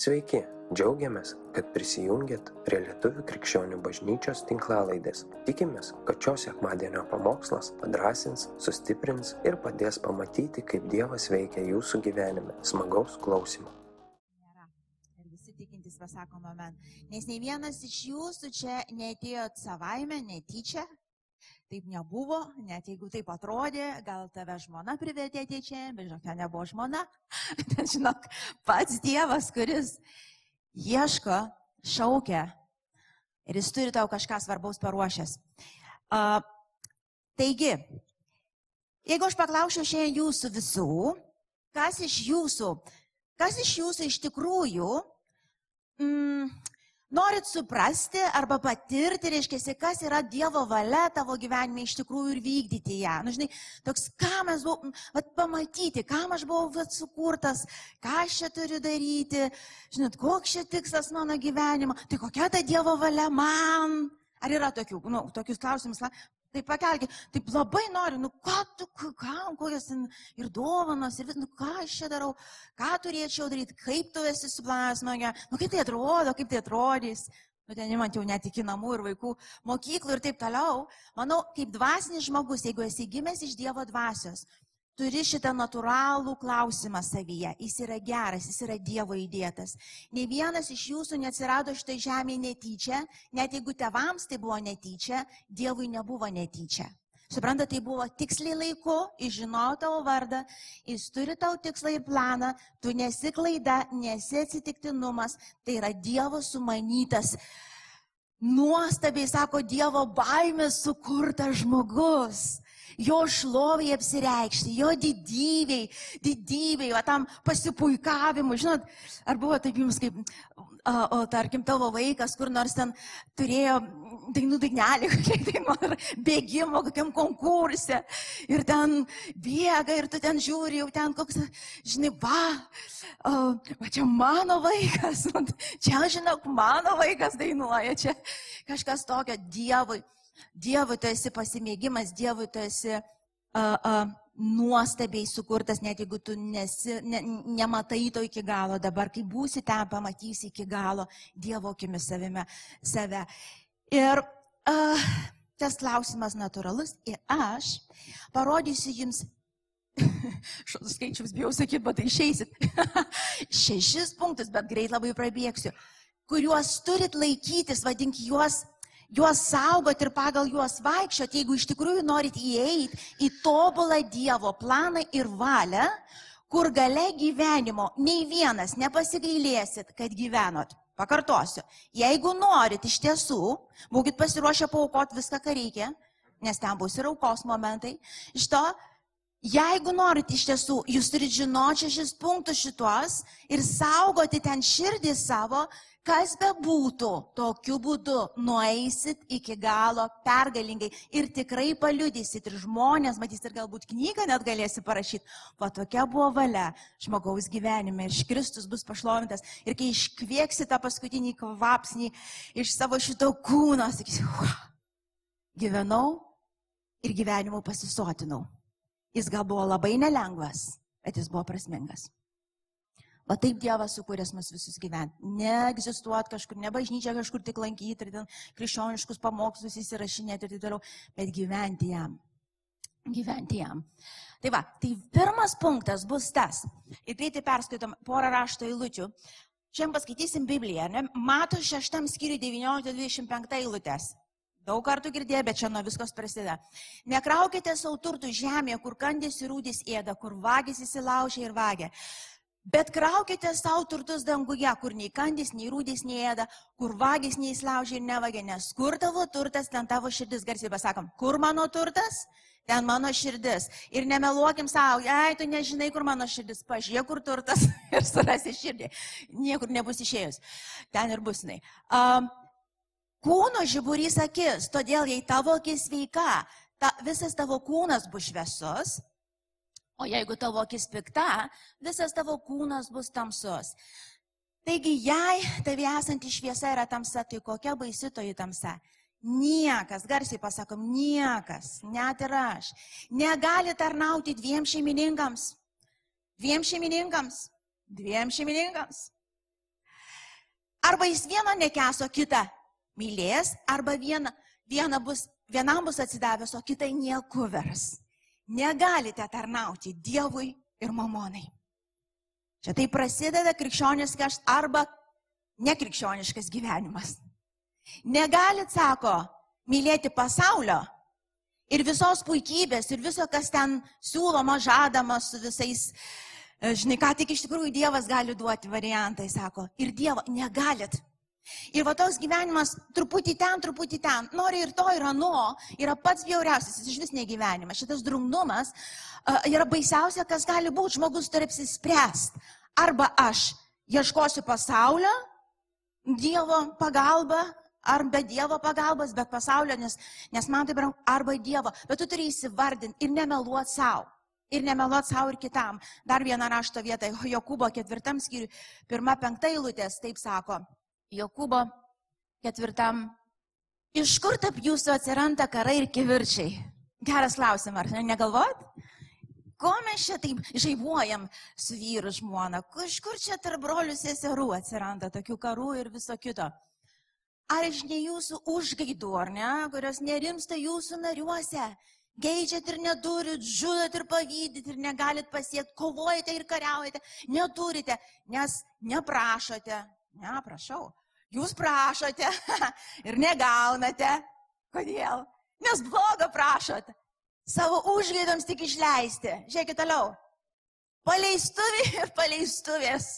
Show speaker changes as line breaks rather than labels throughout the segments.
Sveiki, džiaugiamės, kad prisijungiat prie Lietuvų krikščionių bažnyčios tinklalaidės. Tikimės, kad šios sekmadienio pamokslas padrasins, sustiprins ir padės pamatyti, kaip Dievas veikia jūsų gyvenime. Smagaus klausimų.
visi tikintys pasako amen. Nes nei vienas iš jūsų čia neatėjo savaime, netyčia. Taip nebuvo, net jeigu taip atrodė, gal tave žmona privertė čia, bet žinok, nebuvo žmona. Ten, žinok, pats Dievas, kuris ieško, šaukia ir jis turi tau kažką svarbaus paruošęs. Uh, taigi, jeigu aš paklausčiau šiandien jūsų visų, kas iš jūsų kas iš jūsų iš tikrųjų mm, norit suprasti arba patirti, reiškia, kas yra Dievo valia tavo gyvenime iš tikrųjų ir vykdyti ją. Nu, žinai, toks, ką mes buvome, vat, pamatyti, kam aš buvau vat, sukurtas, ką aš čia turiu daryti, žinot, koks čia tikslas mano gyvenimo, tai kokia ta Dievo valia man. Ar yra tokių, nu, tokius klausimus, na, tai pakelkit, taip labai noriu, nu ką tu, kokios ten ir dovanos, ir vis, nu ką aš čia darau, ką turėčiau daryti, kaip tu esi suplanavęs mane, nu kaip tai atrodo, kaip tai atrodys. Nu, ten imant jau net iki namų ir vaikų mokyklų ir taip toliau. Manau, kaip dvasinis žmogus, jeigu esi gimęs iš Dievo dvasios, turi šitą natūralų klausimą savyje. Jis yra geras, jis yra Dievo įdėtas. Ne vienas iš jūsų neatsirado šitai žemėje netyčia, net jeigu tevams tai buvo netyčia, Dievui nebuvo netyčia. Suprantate, tai buvo tiksliai laiku, jis žinojo tavo vardą, jis turi tau tikslą ir planą, tu nesi klaida, nesi atsitiktinumas, tai yra Dievo sumanytas. Nuostabiai sako Dievo baimės sukurtas žmogus jo šloviai apsireikšti, jo didybei, didybei, va tam pasipuikavimui. Žinot, ar buvo taip jums kaip, o, o tarkim, tavo vaikas, kur nors ten turėjo dainų dainelį, nori, bėgimo, kokiam konkurse. Ir ten bėga ir tu ten žiūri, jau ten koks, žinai, va, o, va čia mano vaikas, čia, žinok, mano vaikas dainuoja, čia kažkas tokio Dievui. Dievui tu esi pasimėgimas, Dievui tu esi uh, uh, nuostabiai sukurtas, net jeigu tu nesi, ne, nematai to iki galo, dabar kai būsi ten, pamatysi iki galo Dievo akimis savime, save. Ir uh, tas klausimas natūralus ir aš parodysiu jums Šos skaičius bijau sakyti, bet tai išeisit. Šešis punktus, bet greit labai prabėgsiu, kuriuos turit laikytis, vadink juos juos saugoti ir pagal juos vaikščioti, jeigu iš tikrųjų norit įeiti į tobulą Dievo planą ir valią, kur gale gyvenimo nei vienas nepasigailėsit, kad gyvenot. Pakartosiu, jeigu norit iš tiesų, būkite pasiruošę paukoti viską, ką reikia, nes ten bus ir aukos momentai. Iš to, jeigu norit iš tiesų, jūs turite žinoti šešis punktus šituos ir saugoti ten širdį savo, Kas be būtų, tokiu būdu nueisit iki galo pergalingai ir tikrai paliudysit ir žmonės matys ir galbūt knygą net galėsi parašyti. Va tokia buvo valia žmogaus gyvenime ir Kristus bus pašlovintas. Ir kai iškvieksi tą paskutinį kvapsnį iš savo šito kūno, sakysi, gyvenau ir gyvenimu pasisotinau. Jis gal buvo labai nelengvas, bet jis buvo prasmingas. O taip Dievas sukūręs mus visus gyventi. Neegzistuot kažkur, ne bažnyčia kažkur tik lankyti ir ten krikščioniškus pamokslus įsirašinėti ir taip toliau, bet gyventi jam. Gyventi jam. Tai va, tai pirmas punktas bus tas. Ir greitai perskaitom porą rašto eilučių. Šiandien paskaitysim Bibliją. Ne? Mato šeštam skyriui 19-25 eilutės. Daug kartų girdėjau, bet čia nuo viskos prasideda. Nekraukite savo turtų žemėje, kur kandys ir rūdys ėda, kur vagis įsilaužia ir vagia. Bet kraukite savo turtus danguje, kur nei kandys, nei rūdys neėda, kur vagis neįslaužia ir nevagia, nes kur tavo turtas, ten tavo širdis, garsiai pasakom, kur mano turtas, ten mano širdis. Ir nemeluokim savo, jei tu nežinai, kur mano širdis, pažiūrėk, kur turtas ir surasi širdį. Niekur nebus išėjus. Ten ir bus jinai. Um, kūno žiburys akis, todėl jei tavo akis sveika, ta, visas tavo kūnas bus šviesus, O jeigu tavo akis pikta, visas tavo kūnas bus tamsus. Taigi, jei tavi esanti šviesa yra tamsa, tai kokia baisi toji tamsa? Niekas, garsiai pasakom, niekas, net ir aš, negali tarnauti dviem šeimininkams. Dviem šeimininkams. Dviem šeimininkams. Arba jis vieno nekeso, kitą mylės, arba viena, viena bus, vienam bus atsidavęs, o kitai nieku vers. Negalite tarnauti Dievui ir mamonai. Čia tai prasideda krikščioniškas arba nekrikščioniškas gyvenimas. Negalit, sako, mylėti pasaulio ir visos puikybės, ir viso, kas ten siūloma, žadama su visais, e, žinai, ką tik iš tikrųjų Dievas gali duoti variantai, sako. Ir Dievo negalit. Ir va toks gyvenimas truputį ten, truputį ten, nori ir to, ir ano, yra pats bjauriausias, jis iš vis negyvenimas. Šitas drungnumas uh, yra baisiausia, kas gali būti, žmogus turi apsispręsti. Arba aš ieškosiu pasaulio, Dievo pagalba, ar be Dievo pagalbos, bet pasaulio, nes, nes man tai brangu, arba Dievo, bet tu turi įsivardinti ir nemeluoti savo. Ir nemeluoti savo ir kitam. Dar vieną rašto vietą, Jokūbo ketvirtam skyriui, pirma penkta eilutės, taip sako. Jokūbo ketvirtam. Iš kur tarp jūsų atsiranda karai ir kivirčiai? Geras klausimas, ar ne, negalvot? Ko mes čia taip žaibuojam su vyru žmona? Iš kur čia tarp brolių seserų atsiranda tokių karų ir viso kito? Ar iš ne jūsų užgaidų, ar ne, kurios nerimsta jūsų nariuose? Geidžiat ir neturit, žudot ir pavydit ir negalit pasiekti, kovojate ir kariaujate, neturite, nes neprašote. Ne, prašau. Jūs prašote ir negaunate. Kodėl? Nes blogo prašot. Savo užgaidams tik išleisti. Žiūrėkit toliau. Paleistuvė ir paleistuvės.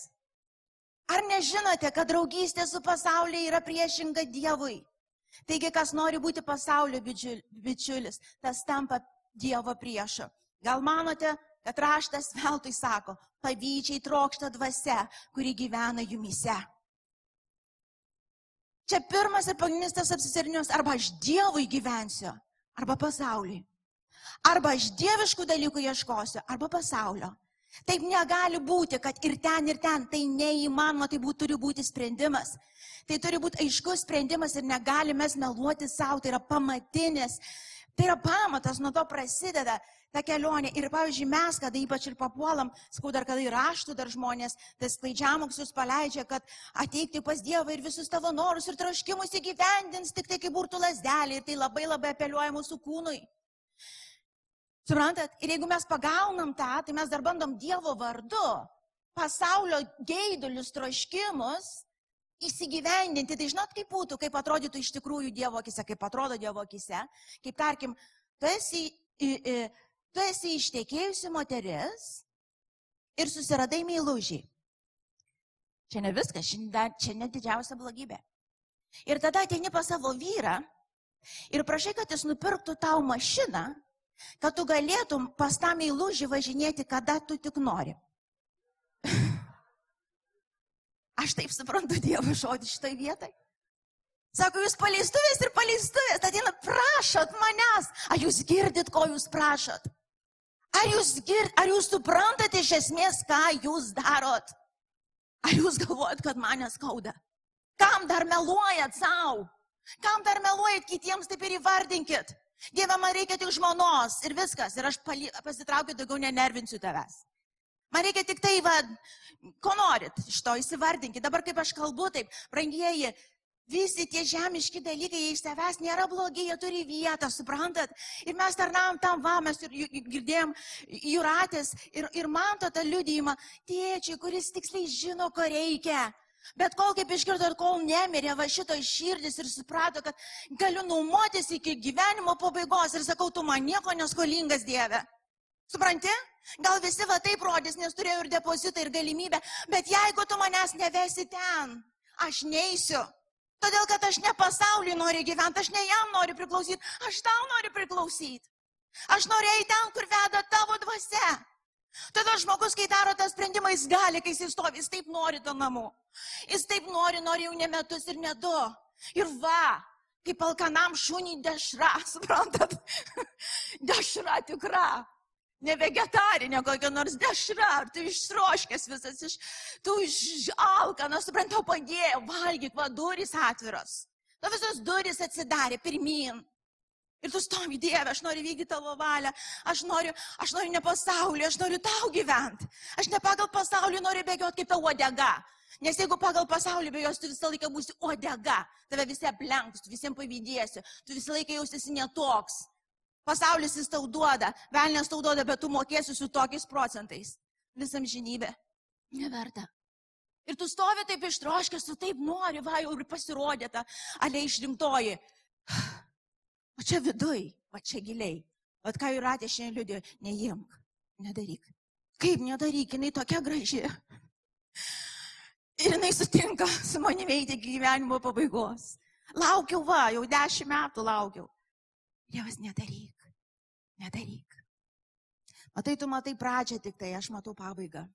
Ar nežinote, kad draugystė su pasauliu yra priešinga Dievui? Taigi, kas nori būti pasaulio bičiulis, tas tampa Dievo priešu. Gal manote, kad raštas veltui sako, pavyzdžiai trokšta dvasia, kuri gyvena jumise. Čia pirmas ir pagrindinis tas apsisirinimas, arba aš Dievui gyvensiu, arba pasauliui. Arba aš dieviškų dalykų ieškosiu, arba pasaulio. Taip negali būti, kad ir ten, ir ten. Tai neįmanoma, tai būt, turi būti sprendimas. Tai turi būti aiškus sprendimas ir negalime meluoti savo, tai yra pamatinis. Tai yra pamatas, nuo to prasideda ta kelionė. Ir, pavyzdžiui, mes, kada ypač ir papuolam, skau dar kada ir raštų dar žmonės, tas klaidžiamoksius paleidžia, kad ateikti pas Dievą ir visus tavo norus ir troškimus įgyvendins tik tai kaip burtų lasdelį. Ir tai labai labai apeliuoja mūsų kūnui. Suprantat? Ir jeigu mes pagaunam tą, tai mes dar bandom Dievo vardu pasaulio geidulius troškimus įsigyvendinti. Tai žinot, kaip būtų, kaip atrodytų iš tikrųjų Dievo akise, kaip atrodo Dievo akise. Kaip tarkim, tu esi, tu esi ištekėjusi moteris ir susiradai meilužį. Čia ne viskas, čia ne didžiausia blogybė. Ir tada ateini pas savo vyrą ir prašai, kad jis nupirktų tau mašiną, kad tu galėtum pas tą meilužį važinėti, kada tu tik nori. Aš taip suprantu Dievo žodį šitoj vietai. Sako, jūs paleistuvės ir paleistuvės, ateina, prašot manęs. Ar jūs girdit, ko jūs prašot? Ar jūs, gird, ar jūs suprantate iš esmės, ką jūs darot? Ar jūs galvojat, kad mane skauda? Kam dar meluojat savo? Kam dar meluojat kitiems, taip ir įvardinkit. Dieve, man reikia tik žmonos ir viskas. Ir aš pali, pasitraukiu, daugiau nenervinsiu tavęs. Man reikia tik tai, va, ko norit iš to įsivardinkit. Dabar kaip aš kalbu, taip, brangieji, visi tie žemiški dalykai, iš savęs nėra blogi, jie turi vietą, suprantat? Ir mes tarnavom tam, va, mes ir girdėjom jūratės ir, ir man to tą liudijimą, tėčiai, kuris tiksliai žino, ko reikia. Bet kol kaip išgirdo ir kol nemirė va šito širdis ir suprato, kad galiu nuomotis iki gyvenimo pabaigos ir sakau, tu man nieko neskolingas Dieve. Supranti? Gal visi va taip rodys, nes turėjau ir depozitą, ir galimybę, bet jeigu tu manęs nevesi ten, aš neįsiu. Todėl, kad aš ne pasauliui noriu gyventi, aš ne jam noriu priklausyti, aš tau noriu priklausyti. Aš eiti ten, kur veda tavo dvasia. Tada žmogus, kai daro tą sprendimą, jis gali, kai jis stovi, jis taip nori to namų. Jis taip nori, nori jau ne metus ir ne du. Ir va, kaip alkanam šuniui dešra, suprantat? dešra tikra. Ne vegetarinė kokia nors dešra, ar tu išroškės visas, iš, tu iš alkanas, suprantu, padėjo, valgyk, va, durys atviros. Tu visos durys atsidarė pirmin. Ir tu stovi Dieve, aš noriu vykdyti tavo valią, aš noriu, aš noriu ne pasaulį, aš noriu tau gyventi. Aš ne pagal pasaulį noriu bėgioti kaip ta uodega. Nes jeigu pagal pasaulį be jos tu visą laiką būsi odega, tave visi aplenks, tu visiems pavydėsi, tu visą laiką jausiesi netoks. Pasaulis jis tau duoda, velnės tau duoda, bet tu mokėsi su tokiais procentais. Visam žinybė. Neverta. Ir tu stovi taip ištroškęs, tu taip nori, va jau ir pasirodė ta alė išrinktoji. O čia viduj, o čia giliai. O ką jūratė šiandien liūdėjo, neimk, nedaryk. Kaip nedaryk, jinai tokia graži. Ir jinai sutinka su manimi eiti gyvenimo pabaigos. Laukiau va, jau dešimt metų laukiau. Dievas nedaryk, nedaryk. Matai, tu matai pradžią tik tai, aš matau pabaigą.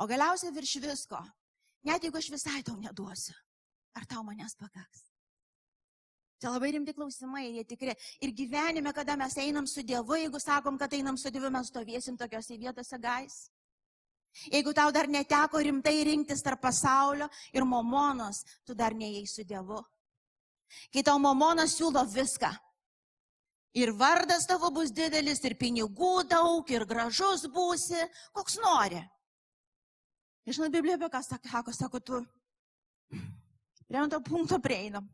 O galiausiai virš visko, net jeigu aš visai tau neduosiu, ar tau manęs pakaks? Čia labai rimti klausimai, jie tikri. Ir gyvenime, kada mes einam su Dievu, jeigu sakom, kad einam su Dievu, mes stovėsim tokiuose vietose gais. Jeigu tau dar neteko rimtai rinktis tarp pasaulio ir momonos, tu dar neėjai su Dievu. Kai tau momonas siūlo viską. Ir vardas tavo bus didelis, ir pinigų daug, ir gražus būsi, koks nori. Žinai, Biblija apie ką sako, sako, tu prie to punkto prieinam.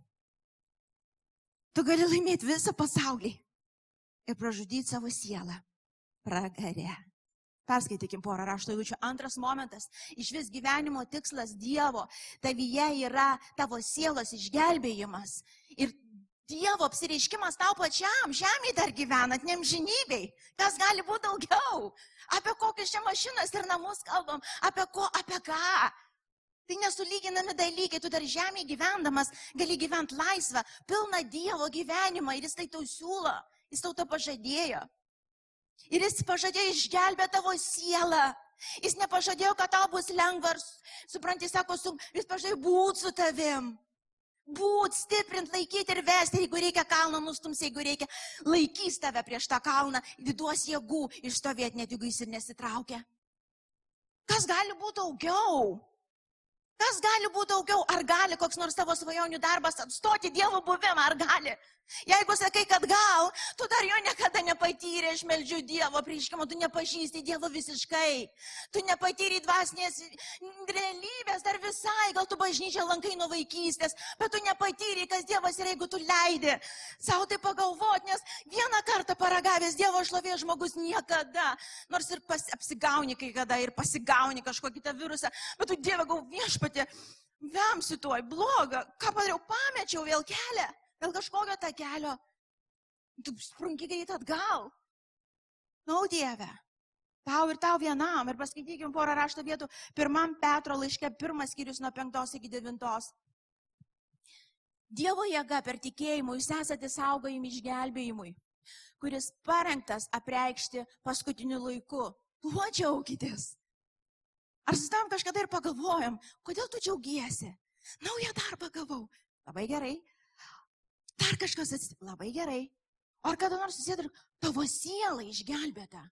Tu gali laimėti visą pasaulį ir pražudyti savo sielą pragare. Perskaitykim porą rašto eilučių. Antras momentas. Iš vis gyvenimo tikslas Dievo tavyje yra tavo sielos išgelbėjimas. Ir Dievo apsireiškimas tau pačiam, žemėje dar gyvenant, nemžinybei. Kas gali būti daugiau? Apie kokius čia mašinas ir namus kalbam? Apie ko, apie ką? Tai nesulyginami dalykai, tu dar žemėje gyvendamas gali gyventi laisvą, pilną Dievo gyvenimą ir jis tai tau siūlo, jis tau to pažadėjo. Ir jis pažadėjo išgelbėti tavo sielą. Jis nepažadėjo, kad tau bus lengva, supranti, sako, su, jis pažadėjo būti su tavim būt, stiprint, laikyti ir vesti, jeigu reikia kalną nustums, jeigu reikia, laikys tave prieš tą kalną, duos jėgų išstovėti, net jeigu jis ir nesitraukia. Kas gali būti daugiau? Kas gali būti daugiau? Ar gali koks nors tavo svajonių darbas atstoti Dievo buvimą? Ar gali? Jeigu sakai, kad gal, tu dar jo niekada nepatyrė, aš meldžiu Dievo prieškimo, tu nepažįsti Dievo visiškai, tu nepatyrė dvasinės realybės dar visai, gal tu bažnyčią lankai nuo vaikystės, bet tu nepatyrė, kas Dievas yra, jeigu tu leidi savo tai pagalvoti, nes vieną kartą paragavęs Dievo šlovės žmogus niekada, nors ir pas, apsigauni kai kada ir pasigauni kažkokį tą virusą, bet tu Dievą gau viešpatė, vemsi tuoj blogą, ką padariau, pamečiau vėl kelią dėl kažkokio tą kelio, tu sprunki greit atgal. Nau Dieve, tau ir tau vienam. Ir paskaitykim porą rašto vietų. Pirmam Petro laiške, pirmas skyrius nuo penktos iki devintos. Dievo jėga per tikėjimą jūs esate saugojami išgelbėjimui, kuris parengtas apreikšti paskutiniu laiku. Tuo džiaugitės. Ar su tam kažkada ir pagalvojom, kodėl tu džiaugiesi? Naują darbą gavau. Labai gerai. Dar kažkas atsitiko. Labai gerai. Ar kada nors susėdai, tavo siela išgelbėta.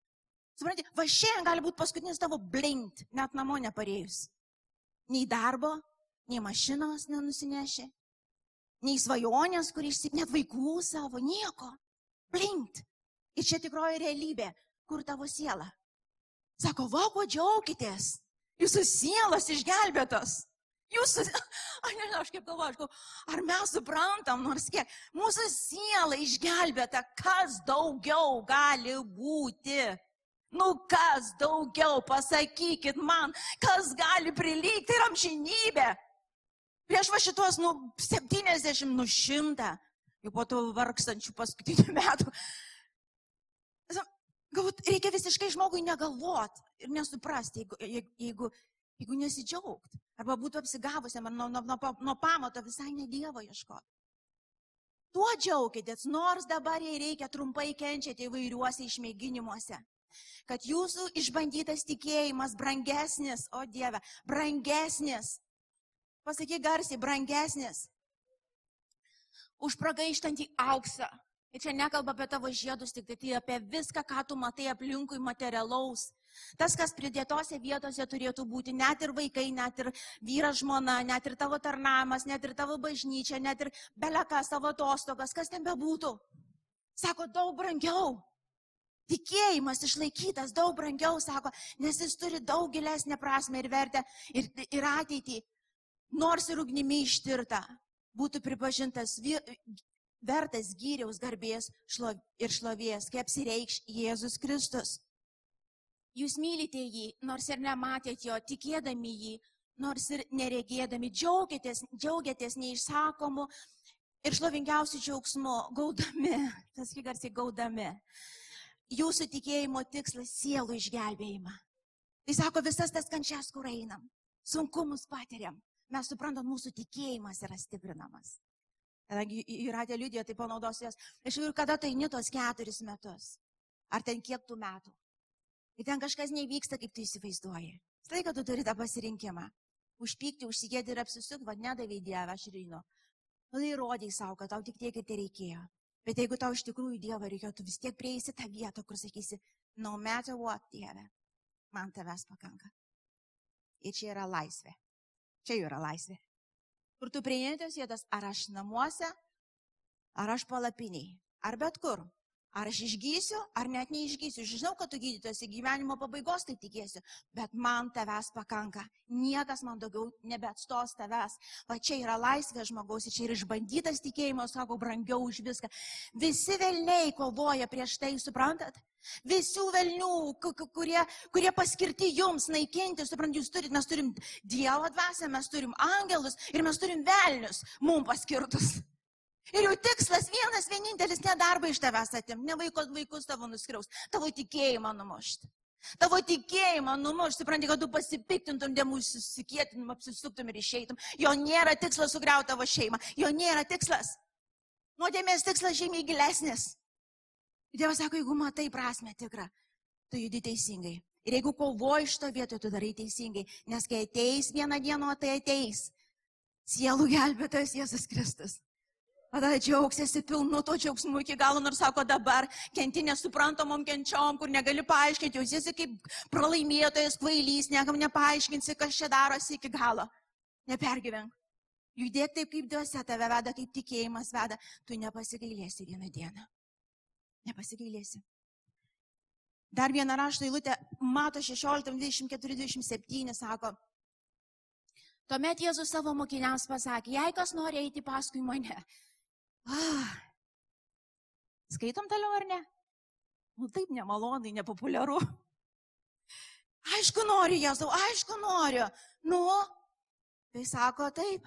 Suprantate, va šiandien gali būti paskutinis tavo blint, net namo neparėjus. Nei darbo, nei mašinos nenusineši, nei svajonės, kur išsip, net vaikų savo, nieko. Blint. Ir čia tikroji realybė, kur tavo siela. Sako, va, kuo džiaukitės. Jūsų sielos išgelbėtos. Jūs, aš nežinau, aš kaip galvoju, ar mes suprantam, nors kiek, mūsų siela išgelbėta, kas daugiau gali būti. Nu, kas daugiau, pasakykit man, kas gali prilygti ir amžinybė. Prieš va šitos, nu, 70, nu, 100, jau po tų vargstančių paskutinių metų. Galbūt reikia visiškai žmogui negalvot ir nesuprasti, jeigu, jeigu, jeigu jeigu nesidžiaugt, arba būtų apsigavusiam, ar nuo, nuo, nuo, nuo pamato visai ne Dievo ieškoti. Tuo džiaukitės, nors dabar jai reikia trumpai kenčiate įvairiuose išmėginimuose. Kad jūsų išbandytas tikėjimas brangesnis, o Dieve, brangesnis. Pasakyk garsiai, brangesnis. Už pragaištantį auksą. Ir čia nekalba apie tavo žiedus, tik tai, tai apie viską, ką tu matai aplinkui materialaus. Tas, kas pridėtose vietose turėtų būti, net ir vaikai, net ir vyras žmona, net ir tavo tarnavimas, net ir tavo bažnyčia, net ir belekas tavo atostogas, kas ten bebūtų. Sako, daug brangiau. Tikėjimas išlaikytas daug brangiau, sako, nes jis turi daug gilesnę prasme ir vertę ir, ir ateitį. Nors ir ugnimi ištirta, būtų pripažintas vertas gyriaus garbės ir šlovės, kaip apsireikš Jėzus Kristus. Jūs mylite jį, nors ir nematėt jo, tikėdami jį, nors ir neregėdami, džiaugiatės, džiaugiatės neišsakomu ir šlovingiausiu džiaugsmu, gaudami, tas garsiai gaudami jūsų tikėjimo tikslas - sielų išgelbėjimą. Tai sako visas tas kančias, kur einam, sunkumus patiriam, mes suprantam, mūsų tikėjimas yra stiprinamas. Įratė liudijo, tai panaudosiu jas. Iš tikrųjų, kada tai nitos keturis metus? Ar ten kiek tų metų? Ir ten kažkas nevyksta, kaip tu įsivaizduoji. Štai, kad tu turi tą pasirinkimą. Užpykti, užsigėti ir apsisuk, vad nedavai Dievą, aš rynu. Nu, tai įrodai savo, kad tau tik tiek ir tai reikėjo. Bet jeigu tau iš tikrųjų Dievo reikėjo, tu vis tiek prieisi tą vietą, kur sakysi, no matter what, Dieve, man tavęs pakanka. Ir čia yra laisvė. Čia yra laisvė. Kur tu prieintės vietas, ar aš namuose, ar aš palapiniai, ar bet kur. Ar aš išgysiu, ar net neišgysiu. Žinau, kad tu gydytojas į gyvenimo pabaigos tai tikėsiu, bet man tavęs pakanka. Niekas man daugiau nebeatstos tavęs. Va čia yra laisvė žmogaus ir čia yra išbandytas tikėjimas, sako, brangiau už viską. Visi velniai kovoja prieš tai, suprantat? Visų velnių, kurie, kurie paskirti jums naikinti, suprantat, jūs turite, mes turim Dievo dvasę, mes turim angelus ir mes turim velnius mums paskirtus. Ir jų tikslas vienas, vienintelis, ne darbą iš tavęs atim, ne vaikos, vaikus tavo nuskriaus, tavo tikėjimą numušti. Tavo tikėjimą numušti, supranti, kad tu pasipiktintum, dėmų susikėtinum, apsisuktum ir išeitum. Jo nėra tikslas sugriauti tavo šeimą, jo nėra tikslas. Nuodėmės tikslas žymiai gilesnis. Dievas sako, jeigu matai prasme tikrą, tu judi teisingai. Ir jeigu kovoji iš to vietoje, tu darai teisingai. Nes kai ateis vieną dieną, tai ateis. Sielų gelbėtojas Jėzus Kristus. Tada džiaugsiesi pilnu to džiaugsmu iki galo, nors sako dabar, kenti nesuprantamom kenčiom, kur negali paaiškinti, jūs esi kaip pralaimėtojas, kvailys, niekam nepaaiškinsi, kas čia darosi iki galo. Nepergyvenk. Judėk taip, kaip duose tave veda, kaip tikėjimas veda, tu nepasigailėsi vieną dieną. Nepasigailėsi. Dar vieną raštą eilutę, mato 16, 24, 27, sako, Tuomet Jėzus savo mokiniams pasakė, jei kas nori eiti paskui mane, Ah. Skaitom toliau ar ne? Nu taip nemalonai, nepopuliaru. Aišku noriu, Jėzau, aišku noriu. Nu, tai sako taip.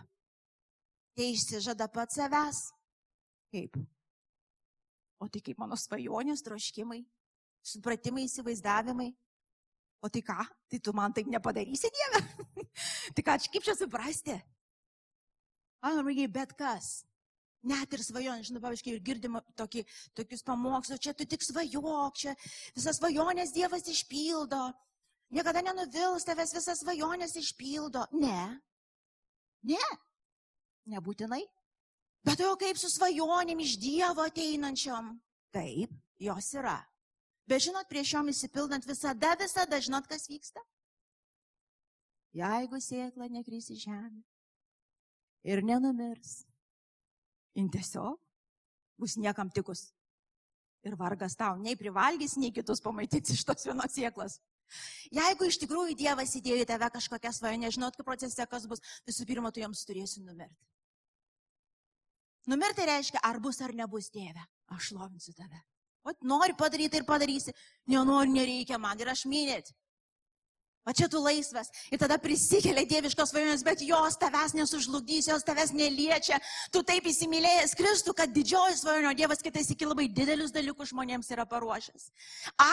Tai išsižada pats savęs. Kaip? O tai kaip mano svajonės, troškimai, supratimai, įsivaizdavimai. O tai ką? Tai tu man taip nepadarysi, Dieve? tai ką, kaip čia suprasti? Anamai, bet kas. Net ir svajonė, žinau, pavyzdžiui, ir girdim tokį, tokius pamokslus, čia tu tik svajok, čia visas svajonės Dievas išpildo, niekada nenuvils tavęs visas svajonės išpildo. Ne, ne, nebūtinai. Bet jau kaip su svajonėm iš Dievo ateinančiom. Taip, jos yra. Bet žinot, prieš jom įsipildant visada, visada, žinot, kas vyksta? Jeigu sėkla nekris į žemę ir nenumirs, Jin tiesiog bus niekam tikus. Ir vargas tau, nei privalgys, nei kitus pamaitins iš tos vienos sieklas. Jeigu iš tikrųjų Dievas įdėjo į tave kažkokią svajonę, nežinot, kaip procese kas bus, visų pirma, tu joms turėsi numirti. Numirti reiškia, ar bus ar nebus Dieve. Aš lovinsiu tave. O nori padaryti ir padarysi. Nenori, nereikia man ir aš minėt. O čia tu laisvas. Ir tada prisikelia dieviškos svajonės, bet jos tavęs nesužlugdys, jos tavęs neliečia. Tu taip įsimylėjęs Kristų, kad didžioji svajonė, Dievas kitais iki labai didelius dalykus žmonėms yra paruošęs.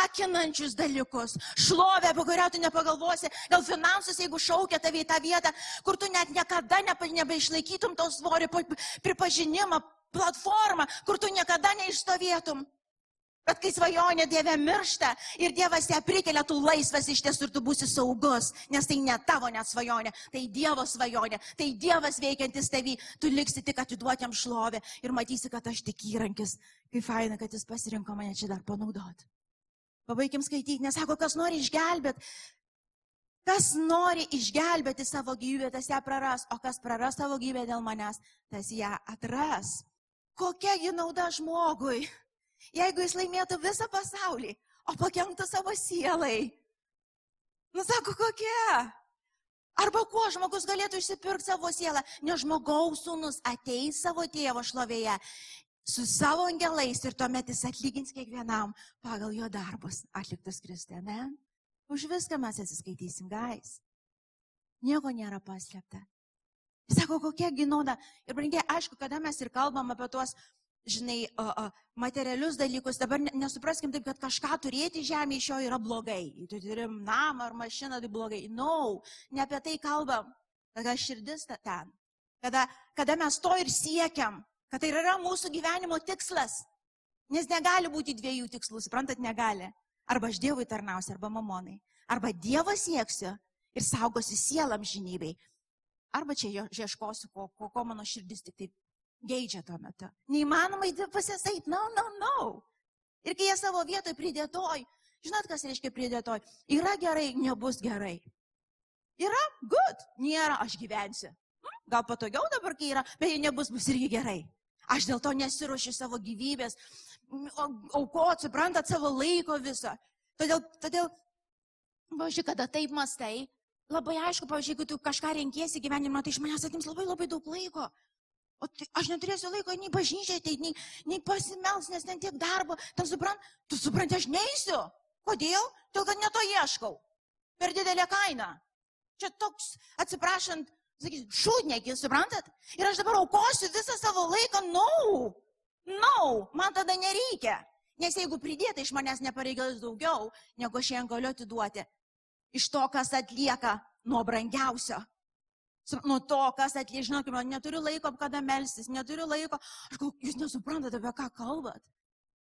Akinančius dalykus, šlovę, apie kurią tu nepagalvosi, gal finansus, jeigu šaukia tave į tą vietą, kur tu net niekada nebeišlaikytum to svorio pripažinimą, platformą, kur tu niekada neišstovėtum. Bet kai svajonė Dieve miršta ir Dievas ją prikelia, tu laisvas iš tiesų ir tu būsi saugus, nes tai ne tavo net svajonė, tai Dievo svajonė, tai Dievas veikiantis tavį, tu liksi tik atiduoti jam šlovę ir matysi, kad aš tik įrankis. Kaip faina, kad jis pasirinko mane čia dar panaudoti. Pabaigiam skaityti, nesako, kas nori išgelbėti. Kas nori išgelbėti savo gyvybę, tas ją praras, o kas praras savo gyvybę dėl manęs, tas ją atras. Kokia ji nauda žmogui? Jeigu jis laimėtų visą pasaulį, o pakenktų savo sielai. Nu, sako, kokia? Arba kuo žmogus galėtų išsipirkti savo sielą, nes žmogaus sūnus ateis savo tėvo šlovėje su savo angelais ir tuomet jis atlygins kiekvienam pagal jo darbus atliktus Kristėme. Už viską mes atsiskaitysim, gais. Nieko nėra paslėpta. Jis sako, kokia ginoda. Ir brangiai, aišku, kada mes ir kalbam apie tuos žinai, materialius dalykus, dabar nesupraskim taip, kad kažką turėti žemėje iš jo yra blogai. Tu turim namą ar mašiną, tai blogai. No, ne apie tai kalbam. Kada širdis ta ten. Kada, kada mes to ir siekiam, kad tai yra mūsų gyvenimo tikslas. Nes negali būti dviejų tikslų, suprantat, negali. Arba aš Dievui tarnausiu, arba mamonai. Arba Dievą sieksiu ir saugosiu sielam žinybei. Arba čia ieškosiu, ko, ko, ko mano širdis tik taip geidžia tuo metu. Neįmanoma pasisait, no, no, no. Ir kai jie savo vietoje pridėtoj, žinot, kas reiškia pridėtoj, yra gerai, nebus gerai. Yra good, nėra, aš gyvensiu. Hm? Gal patogiau dabar, kai yra, bet jei nebus, bus irgi gerai. Aš dėl to nesiuošiu savo gyvybės, aukot, suprantat, savo laiko viso. Todėl, todėl, pavyzdžiui, kada taip mastai, labai aišku, pavyzdžiui, jeigu tu kažką renkiesi gyvenimą, tai iš manęs atims labai labai daug laiko. O tai aš neturėsiu laiko nei bažnyčiai, tai nei, nei pasimels, nes ten tiek darbo. Ten suprant, tu supranti, aš neįsiu. Kodėl? Todėl, kad neto ieškau. Per didelę kainą. Čia toks, atsiprašant, sakysim, šūdnekis, suprantat? Ir aš dabar aukosiu visą savo laiką, no. No, man tada nereikia. Nes jeigu pridėta iš manęs nepareigaus daugiau, negu aš šiandien galiu atiduoti, iš to, kas atlieka nuo brangiausio, nuo to, kas atlie, žinokime, neturiu laiko, kada melstis, neturiu laiko. Aš gal, jūs nesuprantate, apie ką kalbat.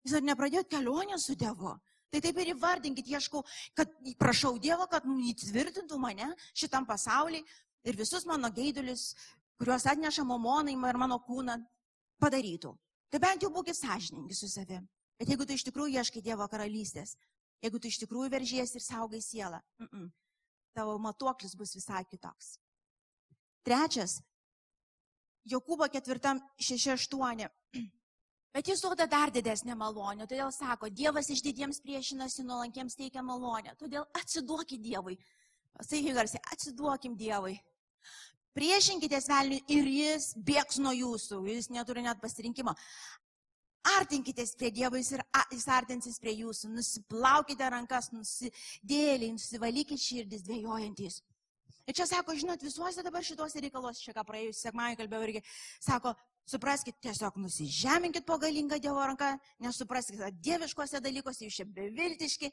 Jūs ar nepradėjot kelionę su Dievu? Tai taip ir įvardinkit, ieškau, kad prašau Dievo, kad įtvirtintų mane šitam pasauliui ir visus mano geidulius, kuriuos atneša mamonai ir mano kūną, padarytų. Tai bent jau būkite sąžininkai su savimi. Bet jeigu tu iš tikrųjų ieškai Dievo karalystės, jeigu tu iš tikrųjų veržies ir saugai sielą, mm -mm, tavo matuoklis bus visai kitoks. Trečias, Jokūbo ketvirtam 6.8. Bet jis duoda dar didesnę malonę, todėl sako, Dievas iš didiems priešinasi, nuolankiems teikia malonę, todėl atsiduokit Dievui. Sakyk garsiai, atsiduokim Dievui. Priešinkitės velniui ir jis bėgs nuo jūsų, jis neturi net pasirinkimo. Artinkitės prie Dievo, jis, ir, jis artinsis prie jūsų, nusiplaukite rankas, nusidėliai, nusivalykite širdis dvėjojantys. Ir čia sako, žinot, visuose dabar šituose reikaluose, čia ką praėjus sekmąjį kalbėjau irgi, sako, supraskite, tiesiog nusižeminkit po galingą Dievo ranką, nesupraskite, dieviškose dalykuose jūs čia beviltiški,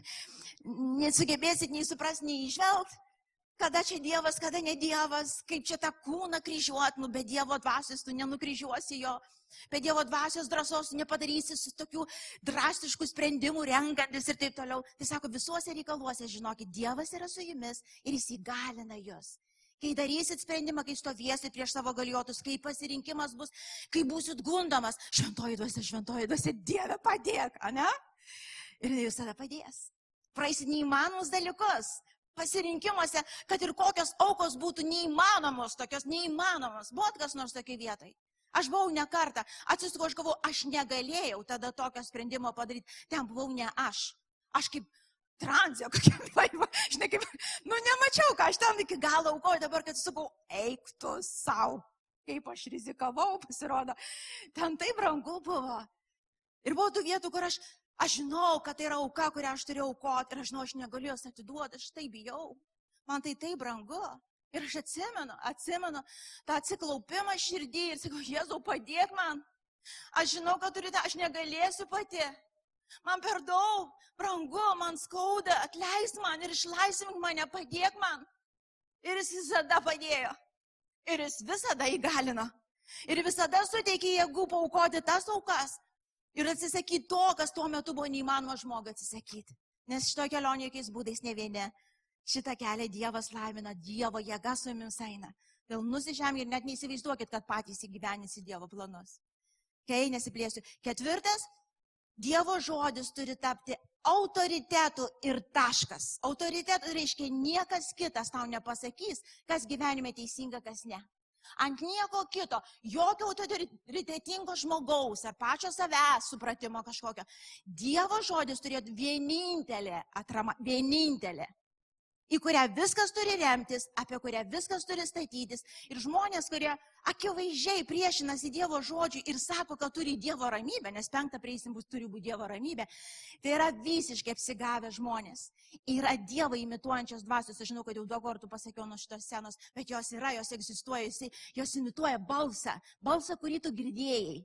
nesugebėsit nei suprasti, nei išvelgti, kada čia Dievas, kada ne Dievas, kaip čia tą kūną kryžiuot, nu be Dievo dvasios tu nenukryžiuosi jo. Be Dievo dvasios drąsos nepadarysi su tokių drastiškų sprendimų renkantis ir taip toliau. Tai sako, visuose reikaluose, žinokit, Dievas yra su jumis ir jis įgalina jūs. Kai darysit sprendimą, kai stovėsit prieš savo galiotus, kai pasirinkimas bus, kai būsit gundomas, šventoji duosi, šventoji duosi, Dieve padėk, ne? Ir jis tada padės. Praeisit neįmanomus dalykus, pasirinkimuose, kad ir kokios aukos būtų neįmanomos, tokios neįmanomos. Buvo kas nors tokiai vietai. Aš buvau ne kartą, atsisuku, aš galvoju, aš negalėjau tada tokio sprendimo padaryti. Ten buvau ne aš. Aš kaip transė, kokia laiva, žinai, kaip, nu nemačiau, ką aš ten iki galo aukoju, dabar, kad sakau, eik tu savo, kaip aš rizikavau, pasirodo, ten taip brangu buvo. Ir buvo tų vietų, kur aš, aš žinau, kad tai yra auka, kurią aš turėjau aukoti ir aš žinau, aš negaliu jos atiduoti, aš tai bijau. Man tai taip brangu. Ir aš atsimenu, atsimenu tą atsiklaupimą širdį ir sakau, Jėzau, padėk man. Aš žinau, kad turite, aš negalėsiu pati. Man per daug, brangu, man skauda, atleis man ir išlaisvink mane, padėk man. Ir jis visada padėjo. Ir jis visada įgalino. Ir visada suteikė jėgų paukoti tas aukas. Ir atsisakyti to, kas tuo metu buvo neįmanoma žmogui atsisakyti. Nes šito kelionė jokiais būdais ne vieni Šitą kelią Dievas laimina, Dievo jėga su jumis eina. Dėl nusižemė ir net neįsivaizduokit, kad patys įgyvenysi Dievo planus. Kai nesiplėsiu. Ketvirtas, Dievo žodis turi tapti autoritetu ir taškas. Autoritetu reiškia niekas kitas tau nepasakys, kas gyvenime teisinga, kas ne. Ant nieko kito, jokio autoritetingo žmogaus ar pačio savęs supratimo kažkokio. Dievo žodis turėtų vienintelė atrama, vienintelė į kurią viskas turi remtis, apie kurią viskas turi statytis. Ir žmonės, kurie akivaizdžiai priešinasi Dievo žodžiui ir sako, kad turi Dievo ramybę, nes penktą prieisim bus turi būti Dievo ramybė, tai yra visiškai apsigavę žmonės. Yra Dievo imituojančios dvasios, aš žinau, kad jau daug kartų pasakiau nuo šitos scenos, bet jos yra, jos egzistuoja, jos imituoja balsą, balsą, kurį tu girdėjai.